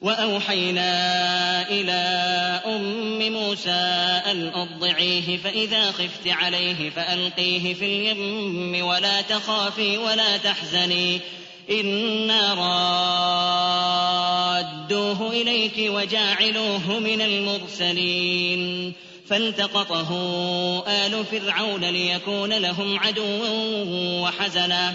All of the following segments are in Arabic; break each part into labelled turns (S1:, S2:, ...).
S1: وأوحينا إلى أم موسى أن أرضعيه فإذا خفت عليه فألقيه في اليم ولا تخافي ولا تحزني إنا رادوه إليك وجاعلوه من المرسلين. فالتقطه آل فرعون ليكون لهم عدوا وحزنا.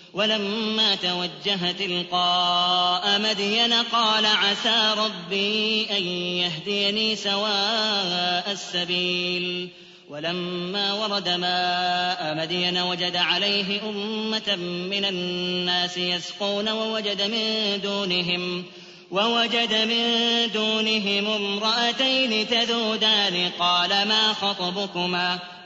S1: ولما توجه تلقاء مدين قال عسى ربي أن يهديني سواء السبيل. ولما ورد ماء مدين وجد عليه أمة من الناس يسقون ووجد من دونهم ووجد من دونهم امرأتين تذودان. قال ما خطبكما؟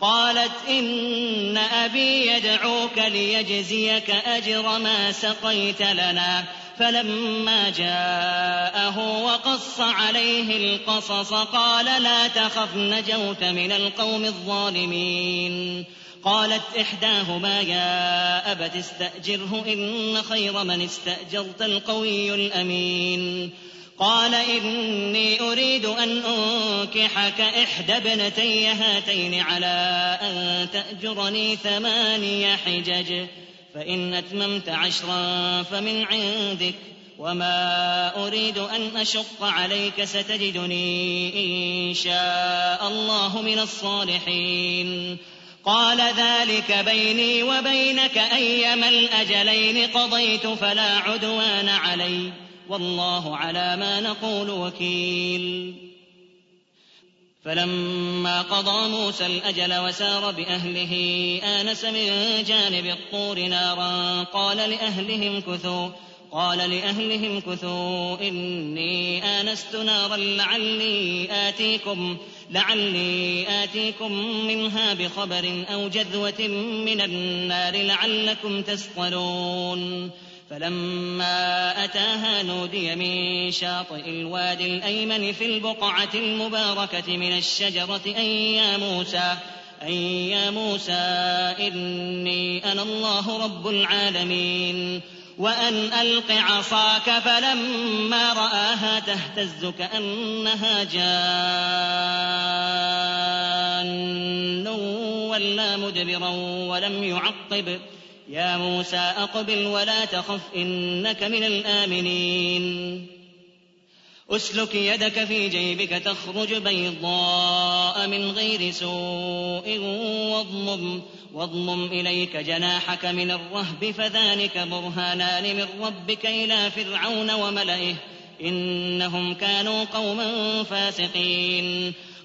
S1: قالت إن أبي يدعوك ليجزيك أجر ما سقيت لنا. فلما جاءه وقص عليه القصص قال لا تخف نجوت من القوم الظالمين. قالت إحداهما يا أبت استأجره إن خير من استأجرت القوي الأمين. قال إني أريد أن أنكحك إحدى ابنتي هاتين على أن تأجرني ثماني حجج فإن أتممت عشرا فمن عندك وما أريد أن أشق عليك ستجدني إن شاء الله من الصالحين. قال ذلك بيني وبينك أيما الأجلين قضيت فلا عدوان علي. والله على ما نقول وكيل. فلما قضى موسى الأجل وسار بأهله آنس من جانب الطور نارا. قال لأهلهم كثوا قال لأهلهم كثوا إني آنست نارا لعلي آتيكم لعلي آتيكم منها بخبر أو جذوة من النار لعلكم تصطلون فلما أتاها نودي من شاطئ الوادي الأيمن في البقعة المباركة من الشجرة أن يا موسى أن يا موسى إني أنا الله رب العالمين. وأن ألق عصاك فلما رآها تهتز كأنها جان ولا مدبرا ولم يعقب. يا موسى أقبل ولا تخف إنك من الآمنين. أسلك يدك في جيبك تخرج بيضاء من غير سوء واضمم واضمم إليك جناحك من الرهب فذلك برهانان من ربك إلى فرعون وملئه إنهم كانوا قوما فاسقين.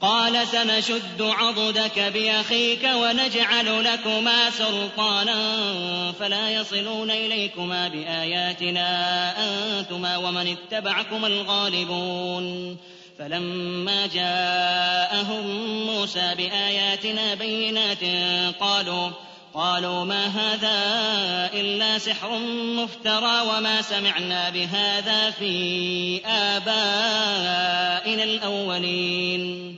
S1: قال سنشد عضدك بأخيك ونجعل لكما سلطانا فلا يصلون إليكما بآياتنا أنتما ومن اتبعكما الغالبون. فلما جاءهم موسى بآياتنا بينات قالوا قالوا ما هذا إلا سحر مفترى وما سمعنا بهذا في آبائنا الأولين.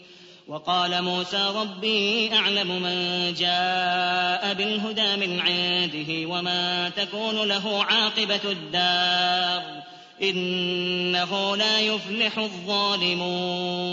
S1: وقال موسى ربي أعلم من جاء بالهدى من عنده وما تكون له عاقبة الدار. إنه لا يفلح الظالمون.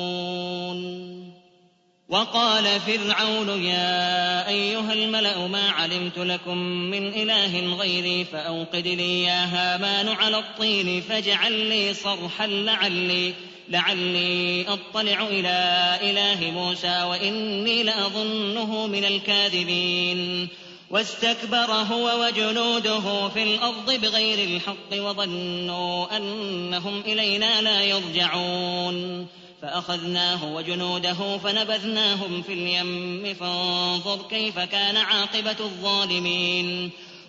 S1: وقال فرعون يا أيها الملأ ما علمت لكم من إله غيري فأوقد لي يا هامان على الطين فاجعل لي صرحا لعلي لعلي أطلع إلى إله موسى وإني لأظنه من الكاذبين. واستكبر هو وجنوده في الأرض بغير الحق وظنوا أنهم إلينا لا يرجعون. فأخذناه وجنوده فنبذناهم في اليم. فانظر كيف كان عاقبة الظالمين.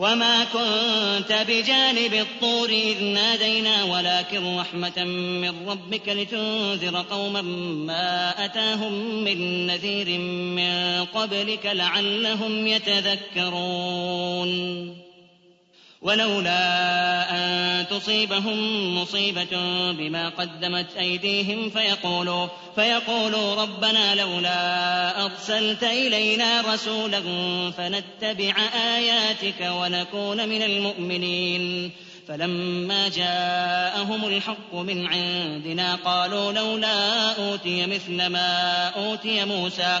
S1: وما كنت بجانب الطور إذ نادينا ولكن رحمة من ربك لتنذر قوما ما أتاهم من نذير من قبلك لعلهم يتذكرون ولولا أن تصيبهم مصيبة بما قدمت أيديهم فيقولوا فيقولوا ربنا لولا أرسلت إلينا رسولا فنتبع آياتك ونكون من المؤمنين. فلما جاءهم الحق من عندنا قالوا لولا أوتي مثل ما أوتي موسى.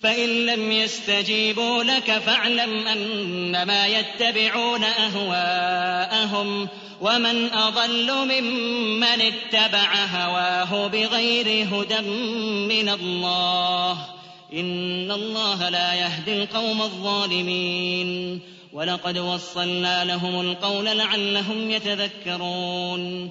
S1: فإن لم يستجيبوا لك فاعلم أنما يتبعون أهواءهم ومن أضل ممن اتبع هواه بغير هدى من الله إن الله لا يهدي القوم الظالمين ولقد وصلنا لهم القول لعلهم يتذكرون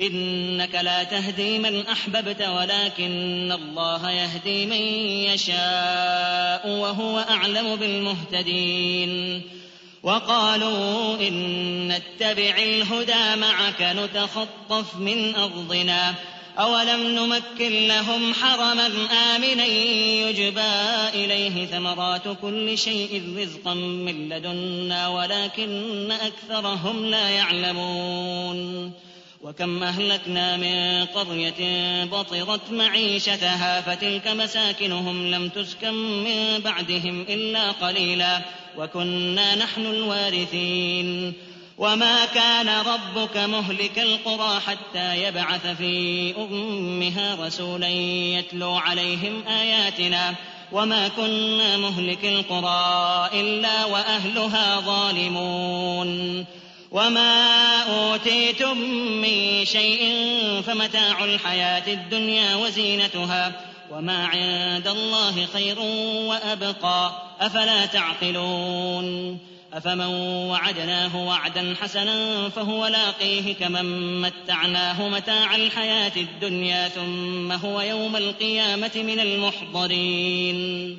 S1: إنك لا تهدي من أحببت ولكن الله يهدي من يشاء وهو أعلم بالمهتدين. وقالوا إن نتبع الهدى معك نتخطف من أرضنا. أولم نمكن لهم حرما آمنا يجبى إليه ثمرات كل شيء رزقا من لدنا ولكن أكثرهم لا يعلمون. وكم أهلكنا من قرية بطرت معيشتها فتلك مساكنهم لم تسكن من بعدهم إلا قليلا وكنا نحن الوارثين. وما كان ربك مهلك القرى حتى يبعث في أمها رسولا يتلو عليهم آياتنا. وما كنا مهلك القرى إلا وأهلها ظالمون. وما أوتيتم من شيء فمتاع الحياة الدنيا وزينتها وما عند الله خير وأبقى أفلا تعقلون أفمن وعدناه وعدا حسنا فهو لاقيه كمن متعناه متاع الحياة الدنيا ثم هو يوم القيامة من المحضرين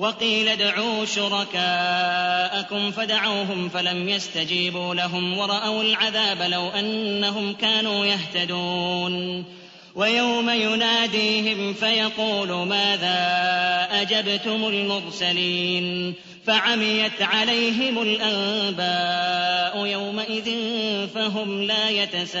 S1: وقيل ادعوا شركاءكم فدعوهم فلم يستجيبوا لهم ورأوا العذاب لو أنهم كانوا يهتدون. ويوم يناديهم فيقول ماذا أجبتم المرسلين؟ فعميت عليهم الأنباء يومئذ فهم لا يتساءلون.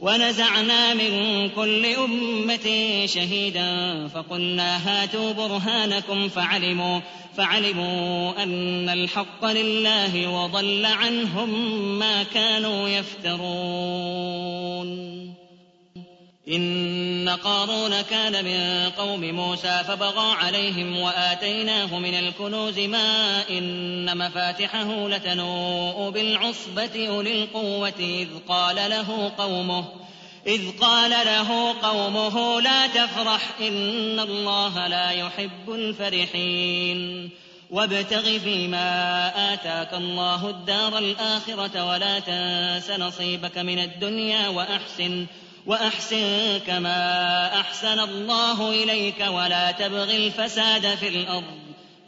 S1: ونزعنا من كل أمة شهيدا فقلنا هاتوا برهانكم فعلموا فعلموا أن الحق لله وضل عنهم ما كانوا يفترون. إن قارون كان من قوم موسى فبغى عليهم وآتيناه من الكنوز ما إن مفاتحه لتنوء بالعصبة أولي القوة إذ قال له قومه إذ قال له قومه لا تفرح إن الله لا يحب الفرحين. وابتغ فيما آتاك الله الدار الآخرة ولا تنس نصيبك من الدنيا وأحسن وأحسن كما أحسن الله إليك ولا تبغ الفساد في الأرض.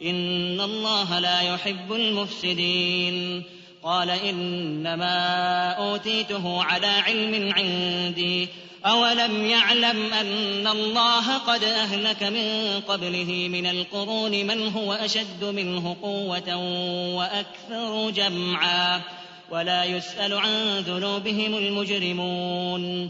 S1: إن الله لا يحب المفسدين. قال إنما أوتيته على علم عندي. أولم يعلم أن الله قد أهلك من قبله من القرون من هو أشد منه قوة وأكثر جمعا. ولا يسأل عن ذنوبهم المجرمون.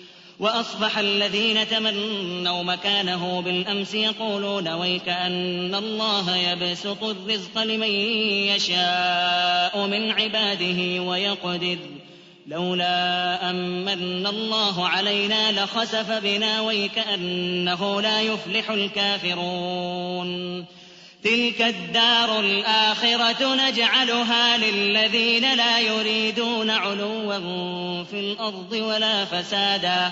S1: وأصبح الذين تمنوا مكانه بالأمس يقولون ويك أن الله يبسط الرزق لمن يشاء من عباده ويقدر. لولا أمن الله علينا لخسف بنا ويكأنه لا يفلح الكافرون. تلك الدار الآخرة نجعلها للذين لا يريدون علوا في الأرض ولا فسادا.